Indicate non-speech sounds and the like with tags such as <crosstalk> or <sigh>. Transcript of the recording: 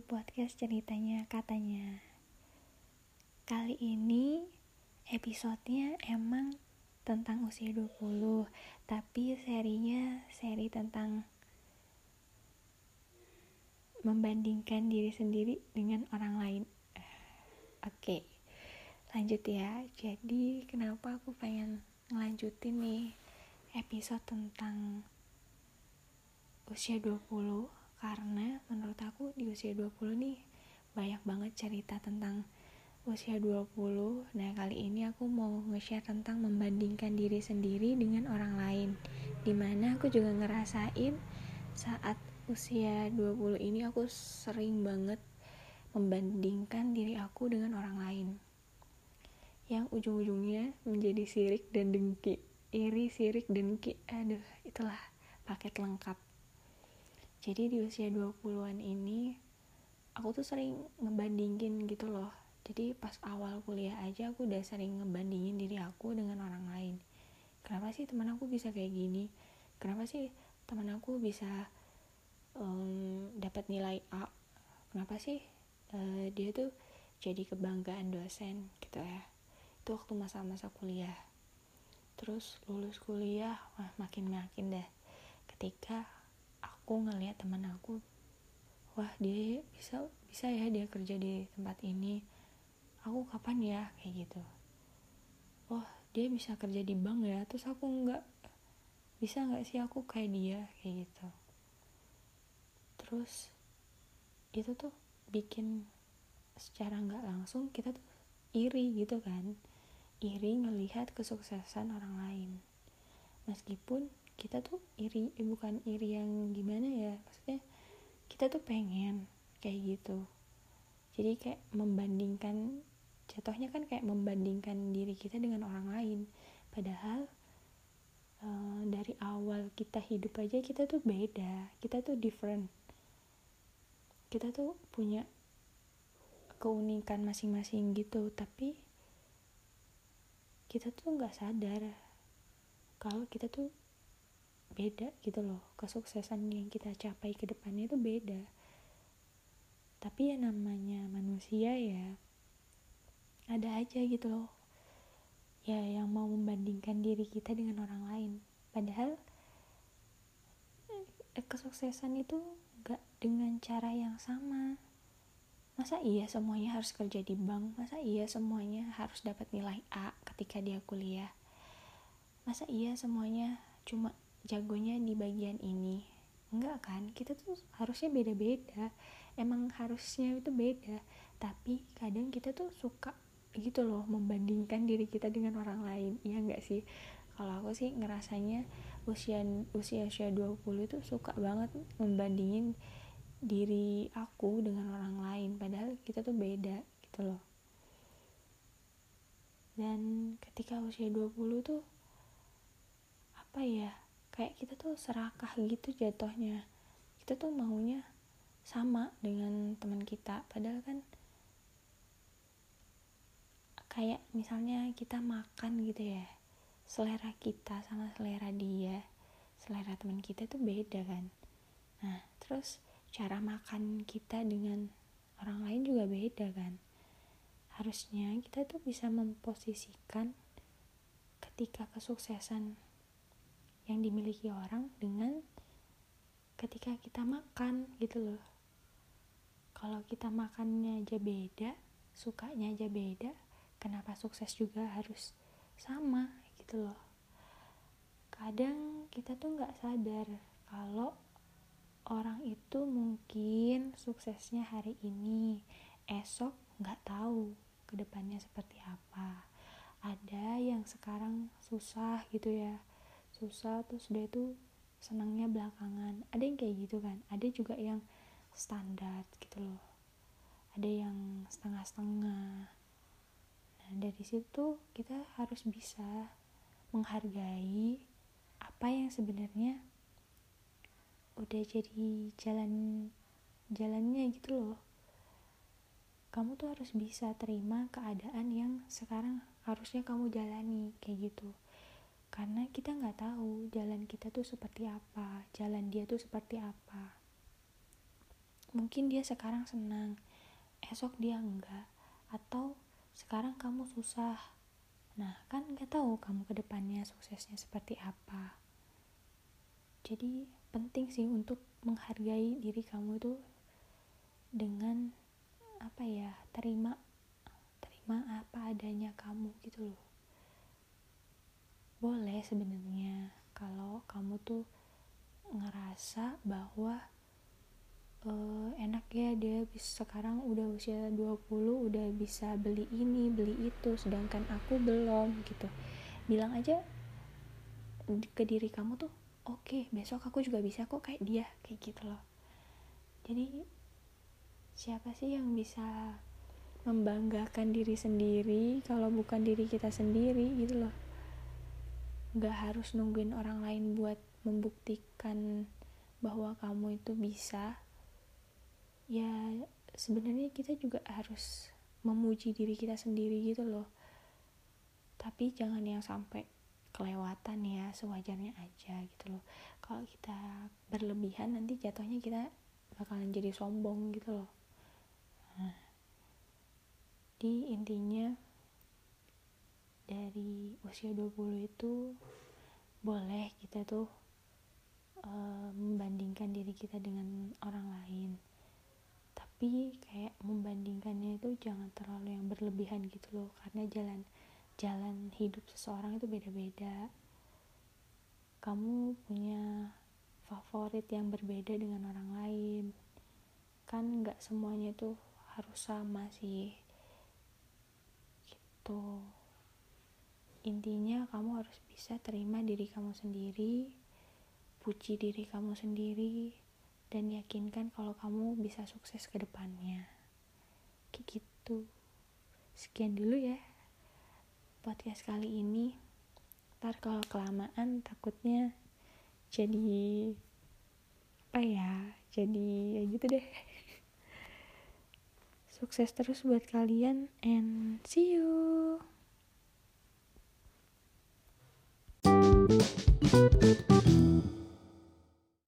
di podcast ceritanya katanya. Kali ini episodenya emang tentang usia 20 Tapi serinya seri tentang Membandingkan diri sendiri dengan orang lain. Oke lanjut ya. Jadi kenapa aku pengen ngelanjutin nih episode tentang usia 20 karena menurut aku di usia 20 nih banyak banget cerita tentang usia 20 nah kali ini aku mau nge-share tentang membandingkan diri sendiri dengan orang lain. Di mana aku juga ngerasain saat usia 20 ini aku sering banget membandingkan diri aku dengan orang lain. Yang ujung-ujungnya menjadi sirik dan dengki iri sirik dengki. Aduh itulah paket lengkap jadi di usia 20-an ini aku tuh sering ngebandingin gitu loh. Jadi pas awal kuliah aja aku udah sering ngebandingin diri aku dengan orang lain. Kenapa sih teman aku bisa kayak gini? Kenapa sih teman aku bisa um, dapat nilai A? Kenapa sih uh, dia tuh jadi kebanggaan dosen gitu ya? Itu waktu masa-masa kuliah. Terus lulus kuliah wah makin makin deh. Ketika aku ngeliat teman aku wah dia bisa bisa ya dia kerja di tempat ini. Aku kapan ya? Kayak gitu. Wah dia bisa kerja di bank ya? Terus aku nggak bisa nggak sih aku kayak dia? Kayak gitu. Terus itu tuh bikin secara nggak langsung kita tuh iri gitu kan. Iri ngelihat kesuksesan orang lain. Meskipun kita tuh iri eh, bukan iri yang gimana ya maksudnya kita tuh pengen kayak gitu. Jadi kayak membandingkan jatuhnya kan kayak membandingkan diri kita dengan orang lain. Padahal uh, dari awal kita hidup aja kita tuh beda kita tuh different. Kita tuh punya keunikan masing-masing gitu tapi kita tuh nggak sadar kalau kita tuh beda gitu loh. Kesuksesan yang kita capai ke depannya itu beda. Tapi ya namanya manusia ya ada aja gitu loh. Ya yang mau membandingkan diri kita dengan orang lain. Padahal eh, kesuksesan itu gak dengan cara yang sama. Masa iya semuanya harus kerja di bank? Masa iya semuanya harus dapat nilai A ketika dia kuliah? Masa iya semuanya cuma jagonya di bagian ini. Enggak kan? Kita tuh harusnya beda-beda. Emang harusnya itu beda. Tapi kadang kita tuh suka gitu loh membandingkan diri kita dengan orang lain. Iya enggak sih? Kalau aku sih ngerasanya usia usia usia 20 itu suka banget membandingin diri aku dengan orang lain. Padahal kita tuh beda gitu loh. Dan ketika usia 20 tuh apa ya kayak kita tuh serakah gitu jatuhnya. Kita tuh maunya sama dengan teman kita. Padahal kan kayak misalnya kita makan gitu ya selera kita sama selera dia selera teman kita tuh beda kan. Nah terus cara makan kita dengan orang lain juga beda kan. Harusnya kita tuh bisa memposisikan ketika kesuksesan yang dimiliki orang dengan ketika kita makan gitu loh. Kalau kita makannya aja beda sukanya aja beda kenapa sukses juga harus sama gitu loh. Kadang kita tuh nggak sadar kalau orang itu mungkin suksesnya hari ini esok nggak tahu ke depannya seperti apa. Ada yang sekarang susah gitu ya susah terus dia tuh senangnya belakangan. Ada yang kayak gitu kan? Ada juga yang standar gitu loh. Ada yang setengah-setengah. Nah dari situ kita harus bisa menghargai apa yang sebenarnya udah jadi jalan jalannya gitu loh. Kamu tuh harus bisa terima keadaan yang sekarang harusnya kamu jalani kayak gitu karena kita nggak tahu jalan kita tuh seperti apa jalan dia tuh seperti apa. Mungkin dia sekarang senang esok dia enggak atau sekarang kamu susah. Nah kan nggak tahu kamu ke depannya suksesnya seperti apa. Jadi penting sih untuk menghargai diri kamu itu dengan apa ya terima terima apa adanya kamu gitu loh boleh sebenarnya kalau kamu tuh ngerasa bahwa uh, enak ya dia bisa sekarang udah usia 20 udah bisa beli ini beli itu sedangkan aku belum gitu. Bilang aja ke diri kamu tuh oke okay, besok aku juga bisa kok kayak dia kayak gitu loh. Jadi siapa sih yang bisa membanggakan diri sendiri kalau bukan diri kita sendiri gitu loh nggak harus nungguin orang lain buat membuktikan bahwa kamu itu bisa. Ya sebenarnya kita juga harus memuji diri kita sendiri gitu loh. Tapi jangan yang sampai kelewatan ya sewajarnya aja gitu loh. Kalau kita berlebihan nanti jatuhnya kita bakalan jadi sombong gitu loh. Nah, di intinya dari usia 20 itu boleh kita tuh uh, membandingkan diri kita dengan orang lain. Tapi kayak membandingkannya itu jangan terlalu yang berlebihan gitu loh karena jalan jalan hidup seseorang itu beda-beda. Kamu punya favorit yang berbeda dengan orang lain. Kan nggak semuanya tuh harus sama sih gitu intinya kamu harus bisa terima diri kamu sendiri puji diri kamu sendiri dan yakinkan kalau kamu bisa sukses ke depannya. Kayak gitu. Sekian dulu ya podcast kali ini. Ntar kalau kelamaan takutnya jadi apa ya jadi ya gitu deh. <laughs> Sukses terus buat kalian and see you Thank you.